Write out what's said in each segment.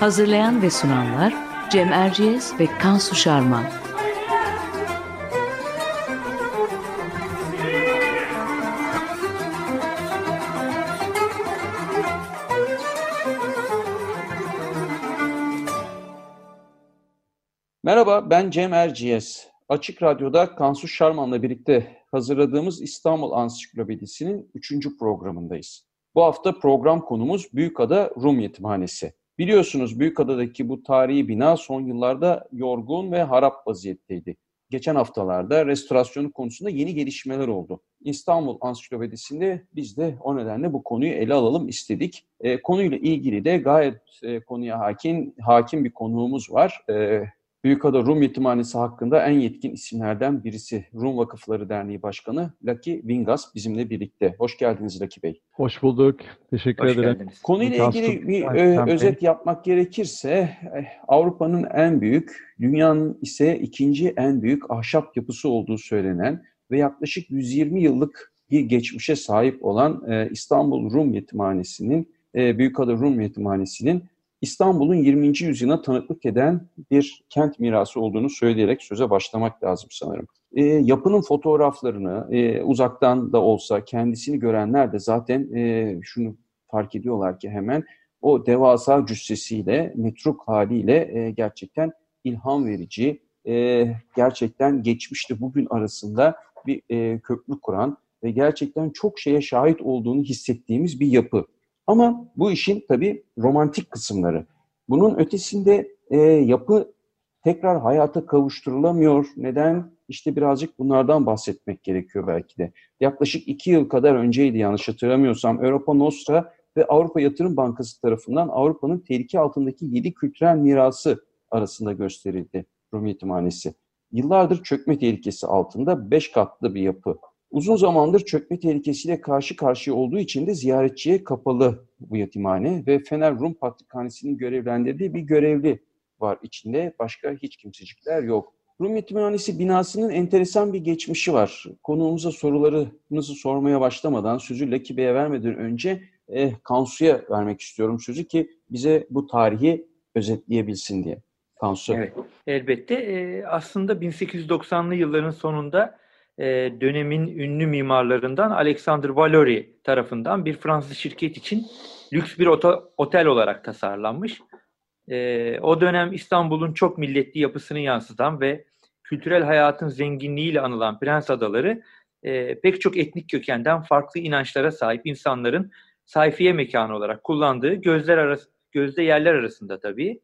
Hazırlayan ve sunanlar Cem Erciyes ve Kansu Şarman. Merhaba, ben Cem Erciyes. Açık Radyo'da Kansu Şarman'la birlikte hazırladığımız İstanbul Ansiklopedisi'nin 3. programındayız. Bu hafta program konumuz Büyükada Rum Yetimhanesi. Biliyorsunuz Büyükada'daki bu tarihi bina son yıllarda yorgun ve harap vaziyetteydi. Geçen haftalarda restorasyonu konusunda yeni gelişmeler oldu. İstanbul Ansiklopedisi'nde biz de o nedenle bu konuyu ele alalım istedik. E, konuyla ilgili de gayet e, konuya hakim hakim bir konuğumuz var. E, Büyükada Rum Yetimhanesi hakkında en yetkin isimlerden birisi Rum Vakıfları Derneği Başkanı Laki Vingas bizimle birlikte. Hoş geldiniz Laki Bey. Hoş bulduk. Teşekkür Hoş ederim. Geldiniz. Konuyla ilgili bir ö, özet yapmak gerekirse eh, Avrupa'nın en büyük, dünyanın ise ikinci en büyük ahşap yapısı olduğu söylenen ve yaklaşık 120 yıllık bir geçmişe sahip olan e, İstanbul Rum Yetimhanesi'nin, e, Büyükada Rum Yetimhanesi'nin İstanbul'un 20. yüzyılına tanıklık eden bir kent mirası olduğunu söyleyerek söze başlamak lazım sanırım. E, yapının fotoğraflarını e, uzaktan da olsa kendisini görenler de zaten e, şunu fark ediyorlar ki hemen o devasa cüssesiyle, metruk haliyle e, gerçekten ilham verici, e, gerçekten geçmişte bugün arasında bir e, köprü kuran ve gerçekten çok şeye şahit olduğunu hissettiğimiz bir yapı. Ama bu işin tabii romantik kısımları. Bunun ötesinde e, yapı tekrar hayata kavuşturulamıyor. Neden? İşte birazcık bunlardan bahsetmek gerekiyor belki de. Yaklaşık iki yıl kadar önceydi yanlış hatırlamıyorsam Europa Nostra ve Avrupa Yatırım Bankası tarafından Avrupa'nın tehlike altındaki yedi kültürel mirası arasında gösterildi Rum Yetimhanesi. Yıllardır çökme tehlikesi altında beş katlı bir yapı. Uzun zamandır çökme tehlikesiyle karşı karşıya olduğu için de ziyaretçiye kapalı bu yetimhane ve Fener Rum Patrikhanesi'nin görevlendirdiği bir görevli var içinde. Başka hiç kimsecikler yok. Rum Yetimhanesi binasının enteresan bir geçmişi var. Konuğumuza sorularınızı sormaya başlamadan, sözü Laki Bey'e vermeden önce eh, Kansu'ya vermek istiyorum sözü ki bize bu tarihi özetleyebilsin diye. Kansu. Evet, elbette. E, aslında 1890'lı yılların sonunda e, dönemin ünlü mimarlarından Alexander Valory tarafından bir Fransız şirket için lüks bir otel olarak tasarlanmış. E, o dönem İstanbul'un çok milletli yapısını yansıtan ve kültürel hayatın zenginliğiyle anılan Prens Adaları e, pek çok etnik kökenden farklı inançlara sahip insanların sayfiye mekanı olarak kullandığı gözler arası, gözde yerler arasında tabii.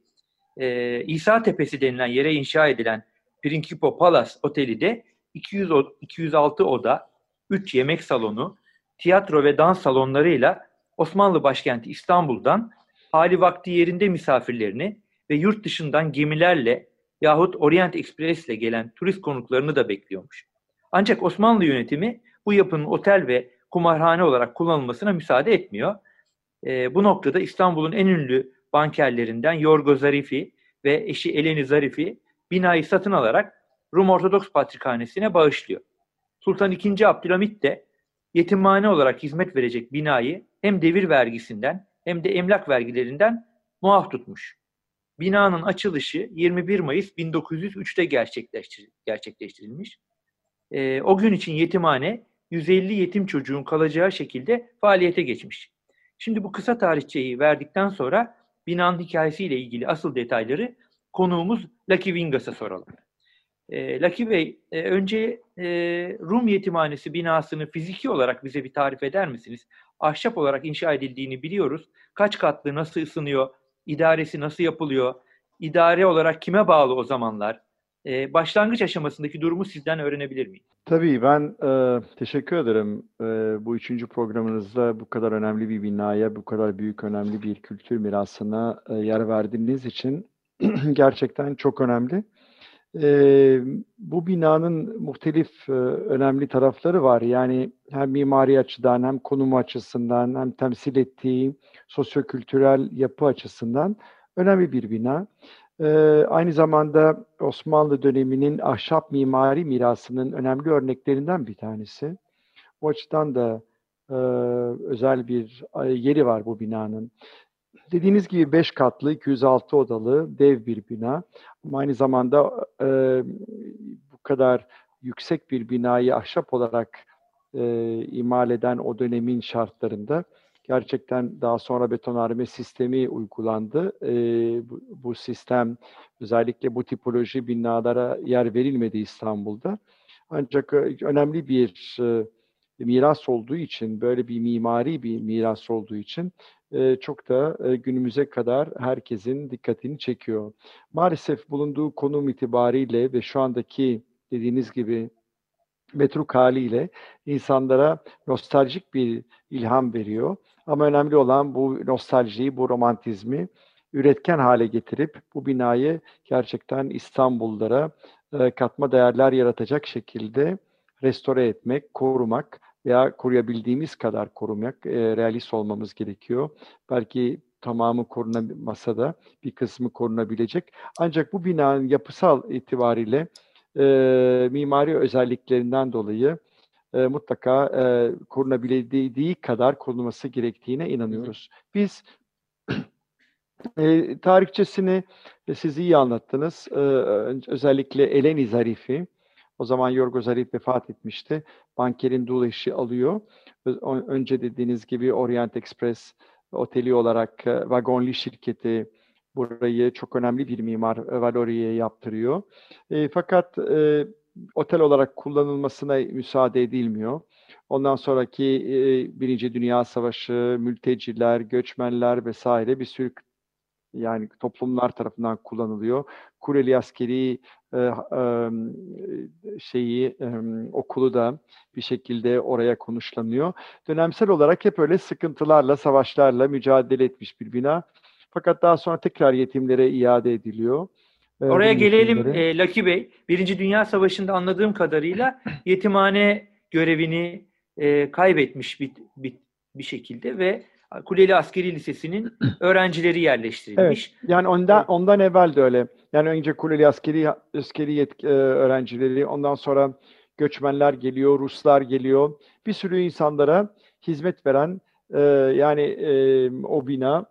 İsa Tepesi denilen yere inşa edilen Principio Palace Oteli de 200 206 oda, 3 yemek salonu, tiyatro ve dans salonlarıyla Osmanlı başkenti İstanbul'dan hali vakti yerinde misafirlerini ve yurt dışından gemilerle yahut Orient Express ile gelen turist konuklarını da bekliyormuş. Ancak Osmanlı yönetimi bu yapının otel ve kumarhane olarak kullanılmasına müsaade etmiyor. E, bu noktada İstanbul'un en ünlü bankerlerinden Yorgo Zarifi ve eşi Eleni Zarifi binayı satın alarak Rum Ortodoks Patrikhanesi'ne bağışlıyor. Sultan II. Abdülhamit de yetimhane olarak hizmet verecek binayı hem devir vergisinden hem de emlak vergilerinden muaf tutmuş. Binanın açılışı 21 Mayıs 1903'te gerçekleştirilmiş. E, o gün için yetimhane 150 yetim çocuğun kalacağı şekilde faaliyete geçmiş. Şimdi bu kısa tarihçeyi verdikten sonra binanın hikayesiyle ilgili asıl detayları konuğumuz Lucky Vingas'a soralım. E, Lucky Bey, e, önce e, Rum Yetimhanesi binasını fiziki olarak bize bir tarif eder misiniz? Ahşap olarak inşa edildiğini biliyoruz. Kaç katlı, nasıl ısınıyor, idaresi nasıl yapılıyor, idare olarak kime bağlı o zamanlar? e, başlangıç aşamasındaki durumu sizden öğrenebilir miyim? Tabii ben e, teşekkür ederim e, bu üçüncü programınızda bu kadar önemli bir binaya, bu kadar büyük önemli bir kültür mirasına e, yer verdiğiniz için gerçekten çok önemli. E, bu binanın muhtelif e, önemli tarafları var. Yani hem mimari açıdan hem konum açısından hem temsil ettiği sosyokültürel yapı açısından önemli bir bina. E, aynı zamanda Osmanlı döneminin ahşap mimari mirasının önemli örneklerinden bir tanesi. O açıdan da e, özel bir yeri var bu binanın. Dediğiniz gibi 5 katlı, 206 odalı dev bir bina. Ama aynı zamanda e, bu kadar yüksek bir binayı ahşap olarak e, imal eden o dönemin şartlarında gerçekten daha sonra betonarme sistemi uygulandı. E, bu, bu sistem özellikle bu tipoloji binalara yer verilmedi İstanbul'da. Ancak önemli bir e, miras olduğu için, böyle bir mimari bir miras olduğu için e, çok da günümüze kadar herkesin dikkatini çekiyor. Maalesef bulunduğu konum itibariyle ve şu andaki dediğiniz gibi metruk haliyle insanlara nostaljik bir ilham veriyor. Ama önemli olan bu nostaljiyi, bu romantizmi üretken hale getirip bu binayı gerçekten İstanbullulara katma değerler yaratacak şekilde restore etmek, korumak veya koruyabildiğimiz kadar korumak, e, realist olmamız gerekiyor. Belki tamamı korunamasa da bir kısmı korunabilecek. Ancak bu binanın yapısal itibariyle e, mimari özelliklerinden dolayı e, mutlaka e, korunabildiği kadar korunması gerektiğine inanıyoruz. Biz e, tarihçesini siz iyi anlattınız. E, özellikle Eleni Zarifi, o zaman Yorgo Zarif vefat etmişti. Bankerin dul eşi alıyor. Önce dediğiniz gibi Orient Express oteli olarak e, Vagonli şirketi burayı çok önemli bir mimar e, Valori'ye yaptırıyor. E, fakat e, otel olarak kullanılmasına müsaade edilmiyor. Ondan sonraki e, Birinci Dünya Savaşı, mülteciler, göçmenler vesaire bir sürü yani toplumlar tarafından kullanılıyor. Kureli askeri e, e, şeyi e, okulu da bir şekilde oraya konuşlanıyor. Dönemsel olarak hep öyle sıkıntılarla, savaşlarla mücadele etmiş bir bina. Fakat daha sonra tekrar yetimlere iade ediliyor. Oraya gelelim e, Lucky Bey. Birinci Dünya Savaşı'nda anladığım kadarıyla yetimhane görevini e, kaybetmiş bir, bir, bir şekilde ve Kuleli Askeri Lisesi'nin öğrencileri yerleştirilmiş. Evet, yani ondan ondan evvel de öyle. Yani önce Kuleli Askeri askeri yetki, e, öğrencileri, ondan sonra göçmenler geliyor, Ruslar geliyor. Bir sürü insanlara hizmet veren e, yani e, o bina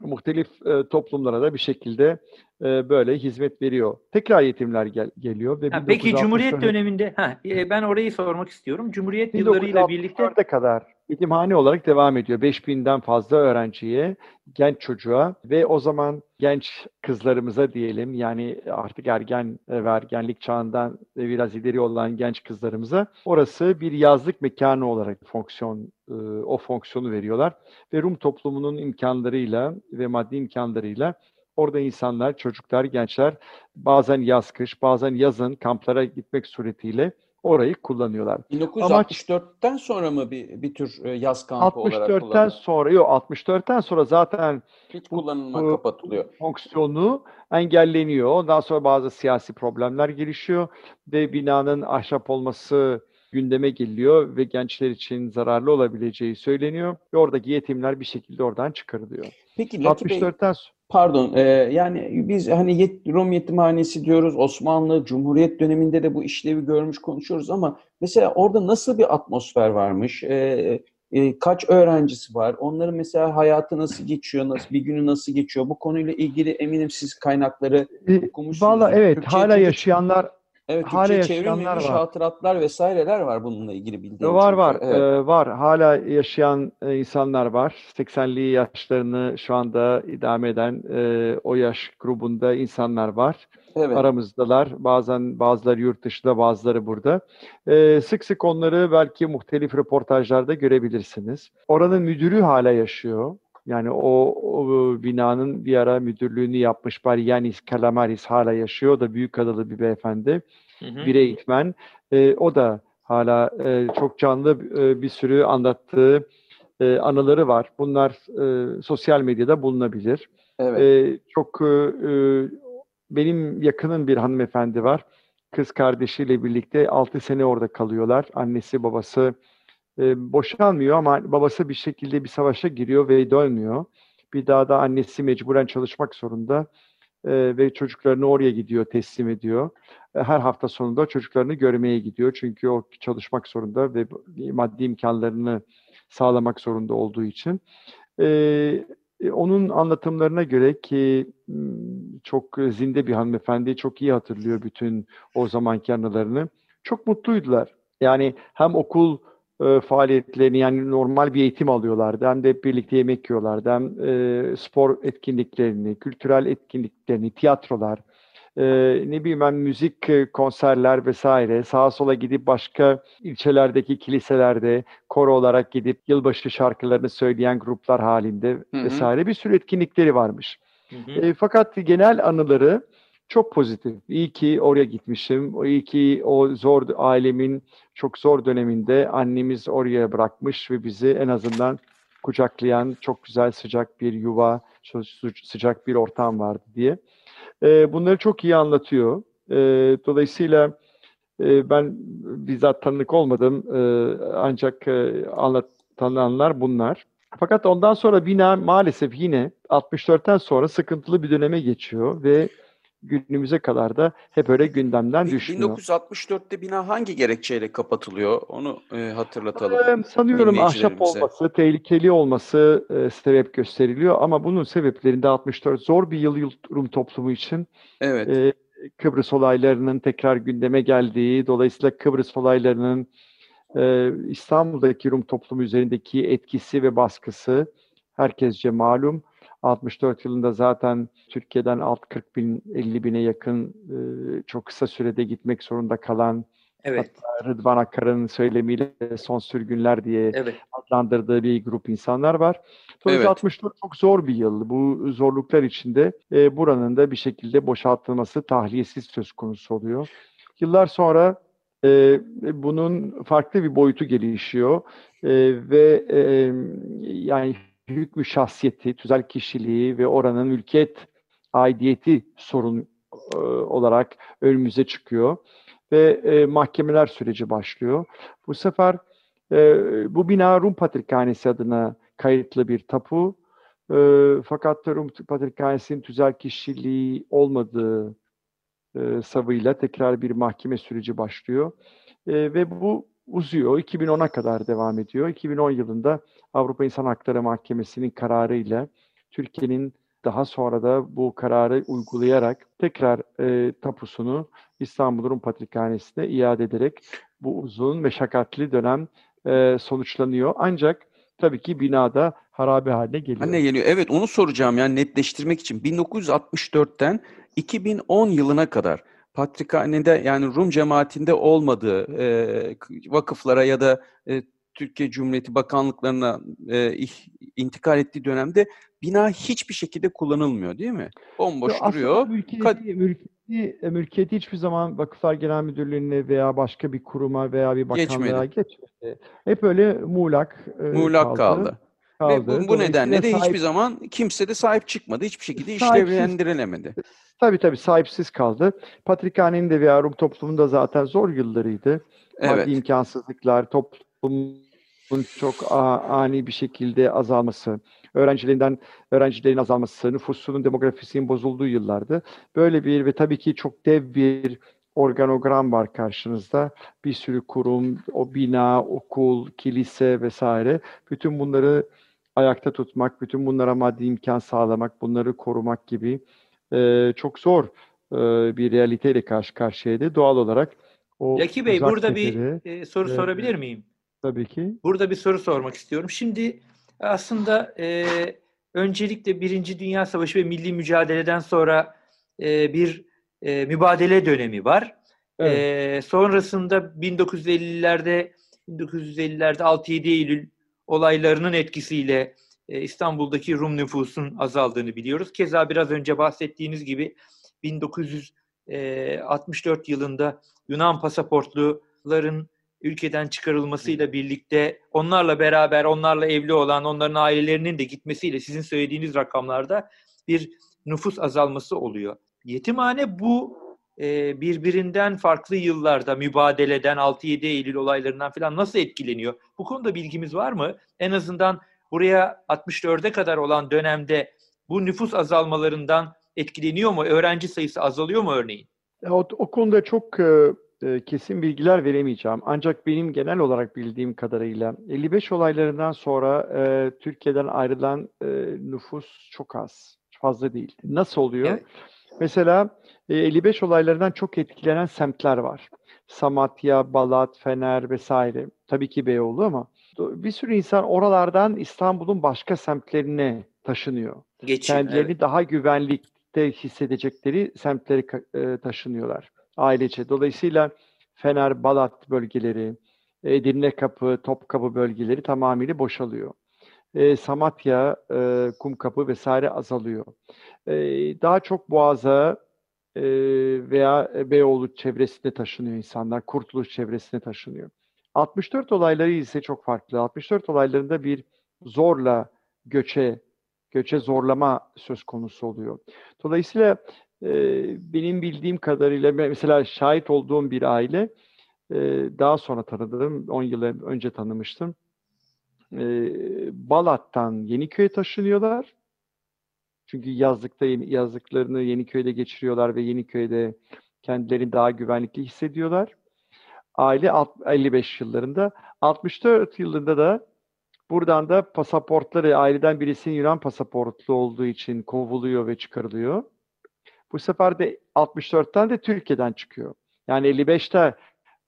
muhtelif e, toplumlara da bir şekilde e, böyle hizmet veriyor. Tekrar yetimler gel, geliyor ve ha, peki Cumhuriyet döneminde ha, e, ben orayı sormak istiyorum. Cumhuriyet yıllarıyla birlikte kadar yetimhane olarak devam ediyor. 5000'den fazla öğrenciye, genç çocuğa ve o zaman genç kızlarımıza diyelim yani artık ergen ve ergenlik çağından biraz ileri olan genç kızlarımıza orası bir yazlık mekanı olarak fonksiyon e, o fonksiyonu veriyorlar ve Rum toplumunun imkanlarıyla ve maddi imkanlarıyla Orada insanlar, çocuklar, gençler bazen yaz kış, bazen yazın kamplara gitmek suretiyle orayı kullanıyorlar. 1964'ten Amaç, sonra mı bir, bir tür e, yaz kampı olarak 64'ten sonra, yok 64'ten sonra zaten hiç kullanılma bu, kapatılıyor. Fonksiyonu engelleniyor. Ondan sonra bazı siyasi problemler gelişiyor ve binanın ahşap olması gündeme geliyor ve gençler için zararlı olabileceği söyleniyor ve oradaki yetimler bir şekilde oradan çıkarılıyor. Peki 64'ten sonra Pardon, e, yani biz hani yet, Rum yetimhanesi diyoruz, Osmanlı, Cumhuriyet döneminde de bu işlevi görmüş konuşuyoruz ama mesela orada nasıl bir atmosfer varmış, e, e, kaç öğrencisi var, onların mesela hayatı nasıl geçiyor, nasıl bir günü nasıl geçiyor, bu konuyla ilgili eminim siz kaynakları okumuşsunuz. Valla evet, Türkçe hala yaşayanlar Evet, hala yaşayanlar var. hatıratlar vesaireler var bununla ilgili bildiğim. Var var, evet. ee, var. Hala yaşayan e, insanlar var. 80'li yaşlarını şu anda idame eden e, o yaş grubunda insanlar var. Evet. Aramızdalar. Bazen bazıları yurt dışında, bazıları burada. Ee, sık sık onları belki muhtelif röportajlarda görebilirsiniz. Oranın müdürü hala yaşıyor. Yani o, o binanın bir ara müdürlüğünü yapmış Yanis Kalamaris hala yaşıyor. Da büyük adalı bir beyefendi. Hı hı. Bir eğitmen. E, o da hala e, çok canlı e, bir sürü anlattığı e, anıları var. Bunlar e, sosyal medyada bulunabilir. Evet. E, çok e, e benim yakının bir hanımefendi var. Kız kardeşiyle birlikte 6 sene orada kalıyorlar. Annesi babası e, boşanmıyor ama babası bir şekilde bir savaşa giriyor ve dönmüyor. Bir daha da annesi mecburen çalışmak zorunda e, ve çocuklarını oraya gidiyor, teslim ediyor. E, her hafta sonunda çocuklarını görmeye gidiyor. Çünkü o çalışmak zorunda ve maddi imkanlarını sağlamak zorunda olduğu için. Onun anlatımlarına göre ki çok zinde bir hanımefendi, çok iyi hatırlıyor bütün o zamanki anılarını. Çok mutluydular. Yani hem okul e, faaliyetlerini yani normal bir eğitim alıyorlardı. Hem de hep birlikte yemek yiyorlardı. Hem e, spor etkinliklerini, kültürel etkinliklerini, tiyatrolar, e, ne bileyim ben müzik e, konserler vesaire sağa sola gidip başka ilçelerdeki kiliselerde koro olarak gidip yılbaşı şarkılarını söyleyen gruplar halinde hı hı. vesaire bir sürü etkinlikleri varmış. Hı hı. E, fakat genel anıları çok pozitif. İyi ki oraya gitmişim. İyi ki o zor ailemin çok zor döneminde annemiz oraya bırakmış ve bizi en azından kucaklayan çok güzel sıcak bir yuva, sıcak bir ortam vardı diye. E, bunları çok iyi anlatıyor. E, dolayısıyla e, ben bizzat tanık olmadım e, ancak e, anlatanlar bunlar. Fakat ondan sonra bina maalesef yine 64'ten sonra sıkıntılı bir döneme geçiyor ve günümüze kadar da hep öyle gündemden düşmüyor. 1964'te bina hangi gerekçeyle kapatılıyor? Onu e, hatırlatalım. Ee, sanıyorum ahşap olması, tehlikeli olması e, sebep gösteriliyor ama bunun sebeplerinde 64 zor bir yıl Rum toplumu için. Evet. E, Kıbrıs olaylarının tekrar gündeme geldiği, dolayısıyla Kıbrıs olaylarının e, İstanbul'daki Rum toplumu üzerindeki etkisi ve baskısı herkesce malum. 64 yılında zaten Türkiye'den alt 40 bin, 50 bine yakın e, çok kısa sürede gitmek zorunda kalan Evet. Hatta Rıdvan Akar'ın söylemiyle son sürgünler diye evet. adlandırdığı bir grup insanlar var. Dolayısıyla evet. 64 çok zor bir yıl. Bu zorluklar içinde e, buranın da bir şekilde boşaltılması tahliyesiz söz konusu oluyor. Yıllar sonra e, bunun farklı bir boyutu gelişiyor e, ve e, yani hükmü şahsiyeti, tüzel kişiliği ve oranın mülkiyet aidiyeti sorun e, olarak önümüze çıkıyor ve e, mahkemeler süreci başlıyor. Bu sefer e, bu bina Rum Patrikhanesi adına kayıtlı bir tapu. E, fakat Rum Patrikhanesi'nin tüzel kişiliği olmadığı e, savıyla tekrar bir mahkeme süreci başlıyor. E, ve bu uzuyor. 2010'a kadar devam ediyor. 2010 yılında Avrupa İnsan Hakları Mahkemesi'nin kararıyla Türkiye'nin daha sonra da bu kararı uygulayarak tekrar e, tapusunu İstanbul Rum Patrikhanesi'ne iade ederek bu uzun meşakkatli dönem e, sonuçlanıyor. Ancak tabii ki binada harabe haline geliyor. Haline geliyor. Evet onu soracağım yani netleştirmek için. 1964'ten 2010 yılına kadar Patrikhane'de yani Rum cemaatinde olmadığı e, vakıflara ya da e, Türkiye Cumhuriyeti bakanlıklarına e, intikal ettiği dönemde bina hiçbir şekilde kullanılmıyor değil mi? Bomboş Yo, duruyor. Mülkiyeti, Kad- mülkiyeti, e, mülkiyeti hiçbir zaman Vakıflar Genel Müdürlüğü'ne veya başka bir kuruma veya bir bakanlığa geçmedi. geçmedi. Hep öyle muğlak, e, muğlak kaldı. kaldı. kaldı. Ve bu, bu nedenle de sahip... hiçbir zaman kimse de sahip çıkmadı. Hiçbir şekilde sahipsiz, işlevlendirilemedi. Tabii tabii sahipsiz kaldı. Patrikhane'nin de veya Rum toplumunda zaten zor yıllarıydı. Evet. Maddi imkansızlıklar, toplumun çok ani bir şekilde azalması, öğrencilerinden öğrencilerin azalması, nüfusunun demografisinin bozulduğu yıllardı. Böyle bir ve tabii ki çok dev bir organogram var karşınızda. Bir sürü kurum, o bina, okul, kilise vesaire. Bütün bunları ayakta tutmak, bütün bunlara maddi imkan sağlamak, bunları korumak gibi e, çok zor e, bir realiteyle karşı karşıyaydı. Doğal olarak o Yaki Bey burada bir e, soru e, sorabilir miyim? Tabii ki. Burada bir soru sormak istiyorum. Şimdi aslında e, öncelikle Birinci Dünya Savaşı ve milli mücadeleden sonra e, bir e, mübadele dönemi var. Evet. E, sonrasında 1950'lerde 1950'lerde 6-7 Eylül olaylarının etkisiyle İstanbul'daki Rum nüfusun azaldığını biliyoruz. Keza biraz önce bahsettiğiniz gibi 1964 yılında Yunan pasaportluların ülkeden çıkarılmasıyla birlikte onlarla beraber onlarla evli olan onların ailelerinin de gitmesiyle sizin söylediğiniz rakamlarda bir nüfus azalması oluyor. Yetimhane bu e, birbirinden farklı yıllarda mübadeleden 6-7 Eylül olaylarından falan nasıl etkileniyor? Bu konuda bilgimiz var mı? En azından buraya 64'e kadar olan dönemde bu nüfus azalmalarından etkileniyor mu? Öğrenci sayısı azalıyor mu örneğin? O, o konuda çok e, e, kesin bilgiler veremeyeceğim. Ancak benim genel olarak bildiğim kadarıyla 55 olaylarından sonra e, Türkiye'den ayrılan e, nüfus çok az, fazla değil. Nasıl oluyor? Evet. Mesela 55 olaylarından çok etkilenen semtler var. Samatya, Balat, Fener vesaire. Tabii ki Beyoğlu ama bir sürü insan oralardan İstanbul'un başka semtlerine taşınıyor. Geçim, Kendilerini evet. daha güvenlikte hissedecekleri semtlere taşınıyorlar ailece. Dolayısıyla Fener, Balat bölgeleri, Edirne Kapı, Topkapı bölgeleri tamamıyla boşalıyor. E, Samatya, e, Kumkapı vesaire azalıyor. E, daha çok Boğaz'a e, veya Beyoğlu çevresine taşınıyor insanlar, Kurtuluş çevresine taşınıyor. 64 olayları ise çok farklı. 64 olaylarında bir zorla göçe, göçe zorlama söz konusu oluyor. Dolayısıyla e, benim bildiğim kadarıyla mesela şahit olduğum bir aile e, daha sonra tanıdım, 10 yıl önce tanımıştım. E, Balat'tan Yeniköy'e taşınıyorlar. Çünkü yazlıkta yazlıklarını Yeniköy'de geçiriyorlar ve Yeniköy'de kendilerini daha güvenlikli hissediyorlar. Aile 55 yıllarında. 64 yılında da buradan da pasaportları aileden birisinin Yunan pasaportlu olduğu için kovuluyor ve çıkarılıyor. Bu sefer de 64'ten de Türkiye'den çıkıyor. Yani 55'te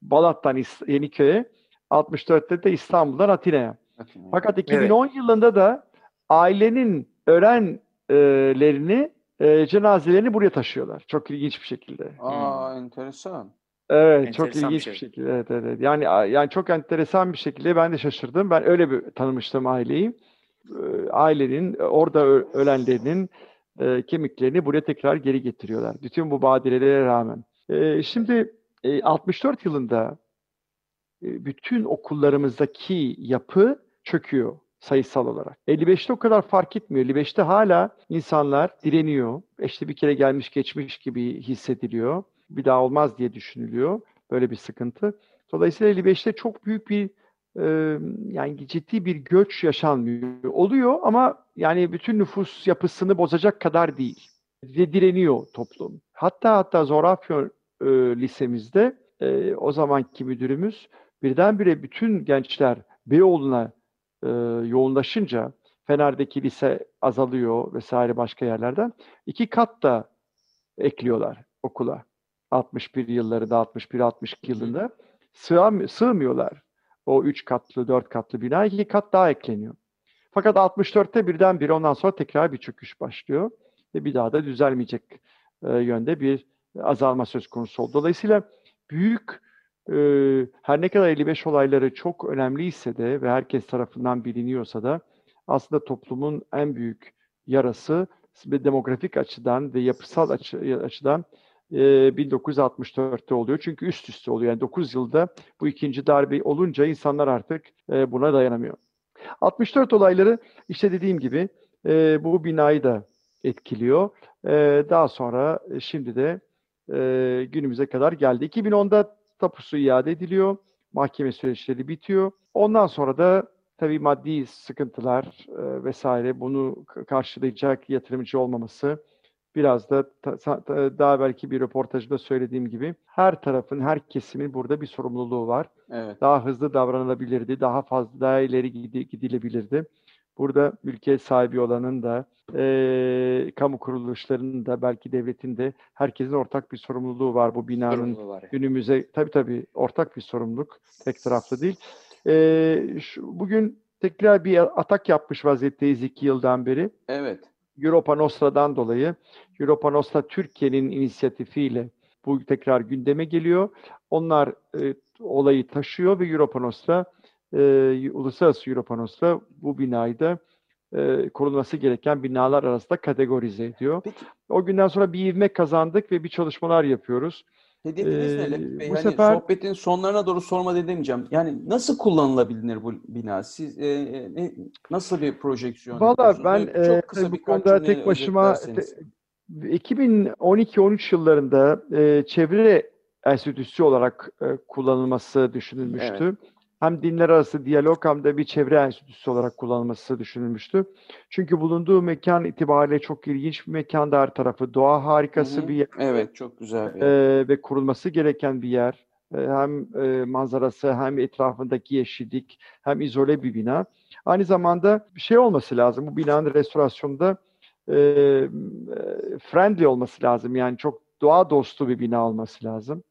Balat'tan Yeniköy'e, 64'te de İstanbul'dan Atina'ya. Fakat 2010 evet. yılında da ailenin öğrenlerini, e, cenazelerini buraya taşıyorlar. Çok ilginç bir şekilde. Aa, hmm. enteresan. Evet, enteresan çok ilginç bir, şey. bir şekilde. Evet, evet. Yani yani çok enteresan bir şekilde ben de şaşırdım. Ben öyle bir tanımıştım aileyi. Ailenin orada ölenlerinin e, kemiklerini buraya tekrar geri getiriyorlar. Bütün bu badirelere rağmen. E, şimdi e, 64 yılında e, bütün okullarımızdaki yapı çöküyor sayısal olarak. 55'te o kadar fark etmiyor. 55'te hala insanlar direniyor. İşte bir kere gelmiş geçmiş gibi hissediliyor. Bir daha olmaz diye düşünülüyor. Böyle bir sıkıntı. Dolayısıyla 55'te çok büyük bir e, yani ciddi bir göç yaşanmıyor. Oluyor ama yani bütün nüfus yapısını bozacak kadar değil. Direniyor toplum. Hatta hatta Zorafyon e, lisemizde e, o zamanki müdürümüz birdenbire bütün gençler Beyoğlu'na e, yoğunlaşınca Fener'deki lise azalıyor vesaire başka yerlerden. iki kat da ekliyorlar okula. 61 yılları da 61-62 yılında sığam, sığmıyorlar. O üç katlı, dört katlı bina iki kat daha ekleniyor. Fakat 64'te birden bir ondan sonra tekrar bir çöküş başlıyor ve bir daha da düzelmeyecek e, yönde bir azalma söz konusu oldu. Dolayısıyla büyük e, her ne kadar 55 olayları çok önemliyse de ve herkes tarafından biliniyorsa da aslında toplumun en büyük yarası ve demografik açıdan ve yapısal açı, açıdan e, 1964'te oluyor. Çünkü üst üste oluyor. Yani 9 yılda bu ikinci darbe olunca insanlar artık buna dayanamıyor. 64 olayları işte dediğim gibi bu binayı da etkiliyor. Daha sonra şimdi de günümüze kadar geldi. 2010'da tapusu iade ediliyor. Mahkeme süreçleri bitiyor. Ondan sonra da tabii maddi sıkıntılar vesaire bunu karşılayacak yatırımcı olmaması biraz da daha belki bir röportajda söylediğim gibi her tarafın, her kesimin burada bir sorumluluğu var. Evet. Daha hızlı davranılabilirdi, daha fazla daha ileri gidilebilirdi. Burada ülke sahibi olanın da, e, kamu kuruluşlarının da, belki devletin de herkesin ortak bir sorumluluğu var bu binanın var yani. günümüze. Tabii tabii ortak bir sorumluluk, tek taraflı değil. E, şu, bugün tekrar bir atak yapmış vaziyetteyiz iki yıldan beri. Evet. Europa Nostra'dan dolayı Europa Nostra Türkiye'nin inisiyatifiyle bu tekrar gündeme geliyor. Onlar e, olayı taşıyor ve Europa Nostra, e, Uluslararası Europa Nostra bu binayı da e, korunması gereken binalar arasında kategorize ediyor. Peki. O günden sonra bir ivme kazandık ve bir çalışmalar yapıyoruz. Hedefiniz ee, ne Bey? Bu yani sefer sohbetin sonlarına doğru sorma edemeyeceğim. Yani nasıl kullanılabilir bu bina? Siz e, e, nasıl bir projeksiyon Valla ben çok kısa e, bu konuda tek başıma 2012-13 yıllarında e, çevre enstitüsü olarak e, kullanılması düşünülmüştü. Evet hem dinler arası diyalog hem de bir çevre enstitüsü olarak kullanılması düşünülmüştü. Çünkü bulunduğu mekan itibariyle çok ilginç bir mekan her tarafı. Doğa harikası Hı-hı. bir yer. Evet, çok güzel bir yer. Ee, ve kurulması gereken bir yer. Ee, hem e, manzarası hem etrafındaki yeşillik hem izole bir bina. Aynı zamanda bir şey olması lazım. Bu binanın restorasyonunda e, e, friendly olması lazım. Yani çok doğa dostu bir bina olması lazım.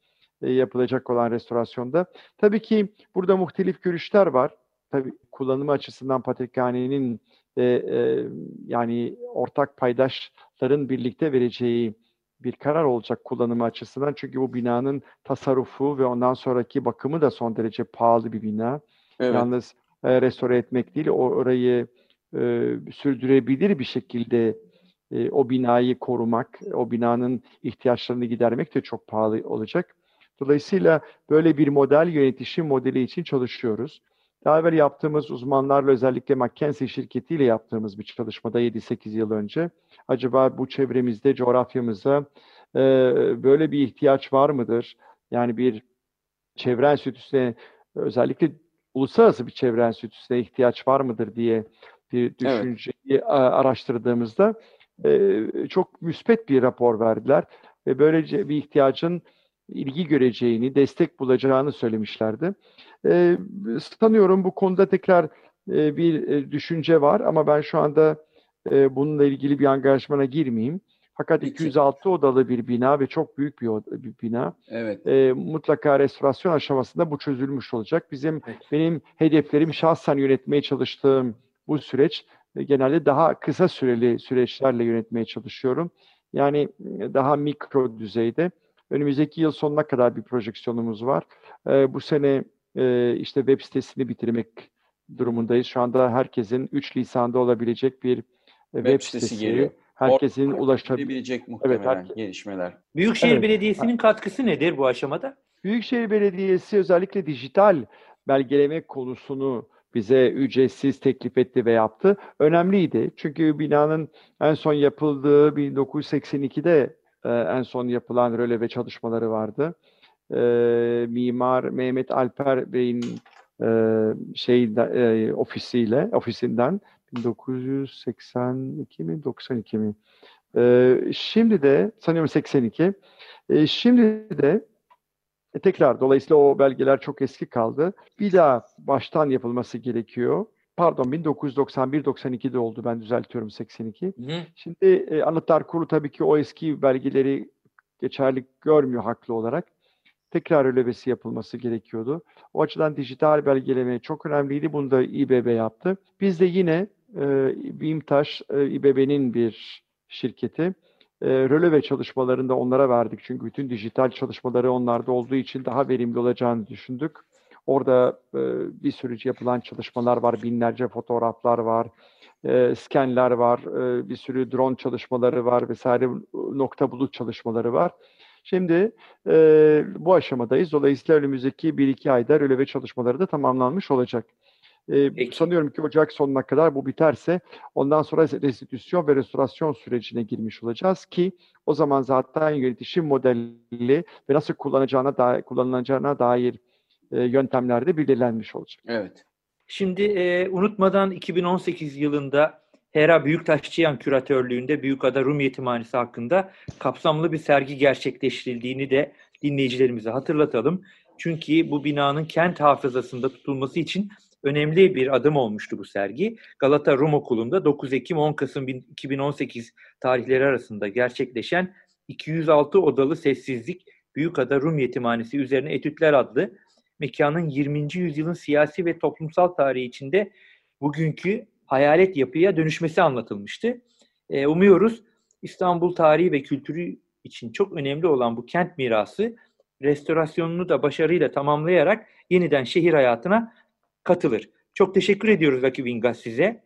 E, yapılacak olan restorasyonda. Tabii ki burada muhtelif görüşler var. Tabii kullanımı açısından Patrikhane'nin e, e, yani ortak paydaşların birlikte vereceği bir karar olacak kullanımı açısından. Çünkü bu binanın tasarrufu ve ondan sonraki bakımı da son derece pahalı bir bina. Evet. Yalnız e, restore etmek değil, orayı e, sürdürebilir bir şekilde e, o binayı korumak, o binanın ihtiyaçlarını gidermek de çok pahalı olacak. Dolayısıyla böyle bir model yönetişim modeli için çalışıyoruz. Daha evvel yaptığımız uzmanlarla özellikle McKinsey şirketiyle yaptığımız bir çalışmada 7-8 yıl önce acaba bu çevremizde, coğrafyamızda e, böyle bir ihtiyaç var mıdır? Yani bir çevre enstitüsüne özellikle uluslararası bir çevre enstitüsüne ihtiyaç var mıdır diye bir düşünceyi evet. araştırdığımızda e, çok müspet bir rapor verdiler ve böylece bir ihtiyacın ilgi göreceğini, destek bulacağını söylemişlerdi. E, sanıyorum bu konuda tekrar e, bir e, düşünce var ama ben şu anda e, bununla ilgili bir angajmana girmeyeyim. Fakat Peki. 206 odalı bir bina ve çok büyük bir, oda, bir bina. Evet. E, mutlaka restorasyon aşamasında bu çözülmüş olacak. Bizim Peki. benim hedeflerim şahsen yönetmeye çalıştığım bu süreç e, genelde daha kısa süreli süreçlerle yönetmeye çalışıyorum. Yani e, daha mikro düzeyde Önümüzdeki yıl sonuna kadar bir projeksiyonumuz var. E, bu sene e, işte web sitesini bitirmek durumundayız. Şu anda herkesin 3 lisanında olabilecek bir e, web, web sitesi, sitesi geliyor. Herkesin ulaşabilecek muhtemelen evet, gelişmeler. Büyükşehir evet. Belediyesi'nin katkısı nedir bu aşamada? Büyükşehir Belediyesi özellikle dijital belgeleme konusunu bize ücretsiz teklif etti ve yaptı. Önemliydi. Çünkü binanın en son yapıldığı 1982'de e, en son yapılan röleve çalışmaları vardı. E, Mimar Mehmet Alper Bey'in e, şey e, ofisiyle ofisinden 1982 mi 92 mi? E, şimdi de sanıyorum 82. E, şimdi de e, tekrar dolayısıyla o belgeler çok eski kaldı. Bir daha baştan yapılması gerekiyor pardon 1991-92'de oldu ben düzeltiyorum 82. Hı. Şimdi e, Anıtlar Kurulu tabii ki o eski belgeleri geçerli görmüyor haklı olarak. Tekrar ölevesi yapılması gerekiyordu. O açıdan dijital belgeleme çok önemliydi. Bunu da İBB yaptı. Biz de yine e, BİMTAŞ, e, İBB'nin bir şirketi. E, röleve çalışmalarında onlara verdik. Çünkü bütün dijital çalışmaları onlarda olduğu için daha verimli olacağını düşündük. Orada e, bir sürü yapılan çalışmalar var, binlerce fotoğraflar var, e, skenler var, e, bir sürü drone çalışmaları var vesaire nokta bulut çalışmaları var. Şimdi e, bu aşamadayız. Dolayısıyla önümüzdeki 1-2 ayda röleve çalışmaları da tamamlanmış olacak. E, sanıyorum ki Ocak sonuna kadar bu biterse ondan sonra restitüsyon ve restorasyon sürecine girmiş olacağız ki o zaman zaten yönetişim modeli ve nasıl kullanacağına dair, kullanılacağına dair e, yöntemlerde belirlenmiş olacak. Evet. Şimdi e, unutmadan 2018 yılında Hera Büyüktaşçıyan küratörlüğünde Büyükada Rum Yetimhanesi hakkında kapsamlı bir sergi gerçekleştirildiğini de dinleyicilerimize hatırlatalım. Çünkü bu binanın kent hafızasında tutulması için önemli bir adım olmuştu bu sergi. Galata Rum Okulu'nda 9 Ekim 10 Kasım 2018 tarihleri arasında gerçekleşen 206 odalı sessizlik Büyükada Rum Yetimhanesi üzerine etütler adlı mekanın 20. yüzyılın siyasi ve toplumsal tarihi içinde bugünkü hayalet yapıya dönüşmesi anlatılmıştı. E, umuyoruz İstanbul tarihi ve kültürü için çok önemli olan bu kent mirası restorasyonunu da başarıyla tamamlayarak yeniden şehir hayatına katılır. Çok teşekkür ediyoruz Rakip İngaz size.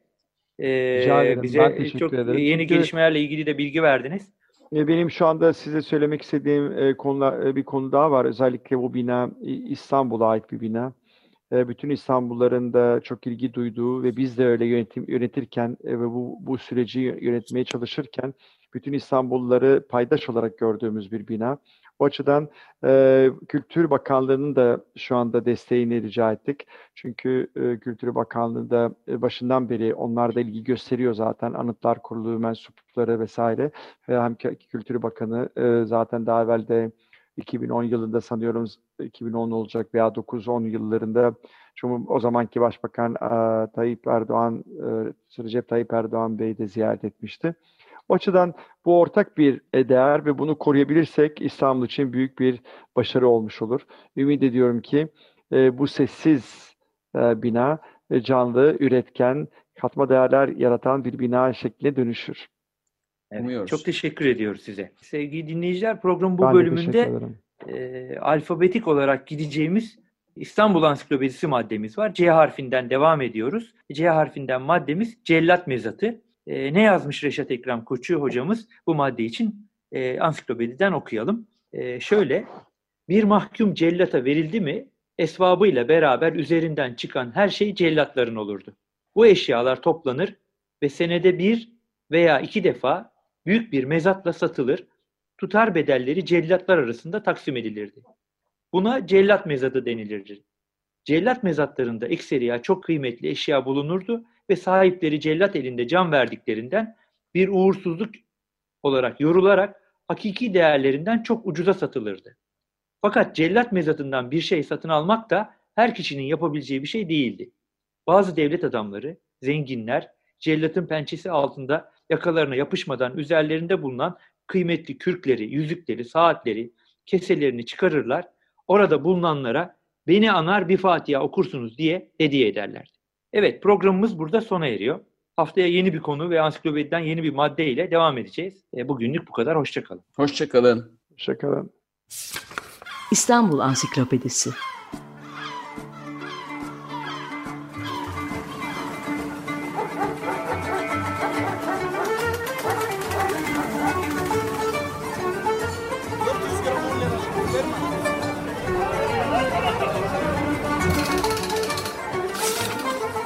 Ee, bize çok ederim. yeni Çünkü, gelişmelerle ilgili de bilgi verdiniz. E, benim şu anda size söylemek istediğim e, konular, e, bir konu daha var. Özellikle bu bina İstanbul'a ait bir bina. Bütün İstanbulların da çok ilgi duyduğu ve biz de öyle yönetim, yönetirken ve bu, bu süreci yönetmeye çalışırken bütün İstanbulluları paydaş olarak gördüğümüz bir bina. O açıdan e, Kültür Bakanlığı'nın da şu anda desteğini rica ettik. Çünkü e, Kültür Bakanlığı da e, başından beri onlar da ilgi gösteriyor zaten. Anıtlar Kurulu mensupları vesaire. Ve hem Kültür Bakanı e, zaten daha evvel de 2010 yılında sanıyorum 2010 olacak veya 9-10 yıllarında çünkü o zamanki Başbakan e, Tayyip Erdoğan, e, Recep Tayyip Erdoğan Bey de ziyaret etmişti. O açıdan bu ortak bir e, değer ve bunu koruyabilirsek İstanbul için büyük bir başarı olmuş olur. Ümit ediyorum ki e, bu sessiz e, bina e, canlı, üretken, katma değerler yaratan bir bina şekline dönüşür. Evet, çok teşekkür ediyoruz size. Sevgili dinleyiciler program bu ben bölümünde e, alfabetik olarak gideceğimiz İstanbul Ansiklopedisi maddemiz var. C harfinden devam ediyoruz. C harfinden maddemiz cellat mezatı. E, ne yazmış Reşat Ekrem Koçu hocamız bu madde için e, ansiklopediden okuyalım. E, şöyle, bir mahkum cellata verildi mi esvabıyla beraber üzerinden çıkan her şey cellatların olurdu. Bu eşyalar toplanır ve senede bir veya iki defa büyük bir mezatla satılır, tutar bedelleri cellatlar arasında taksim edilirdi. Buna cellat mezadı denilirdi. Cellat mezatlarında ekseriya çok kıymetli eşya bulunurdu ve sahipleri cellat elinde can verdiklerinden bir uğursuzluk olarak yorularak hakiki değerlerinden çok ucuza satılırdı. Fakat cellat mezatından bir şey satın almak da her kişinin yapabileceği bir şey değildi. Bazı devlet adamları, zenginler, cellatın pençesi altında yakalarına yapışmadan üzerlerinde bulunan kıymetli kürkleri, yüzükleri, saatleri, keselerini çıkarırlar. Orada bulunanlara beni anar bir Fatiha okursunuz diye hediye ederlerdi. Evet programımız burada sona eriyor. Haftaya yeni bir konu ve ansiklopediden yeni bir madde ile devam edeceğiz. E, bugünlük bu kadar. Hoşçakalın. Hoşçakalın. Hoşçakalın. İstanbul Ansiklopedisi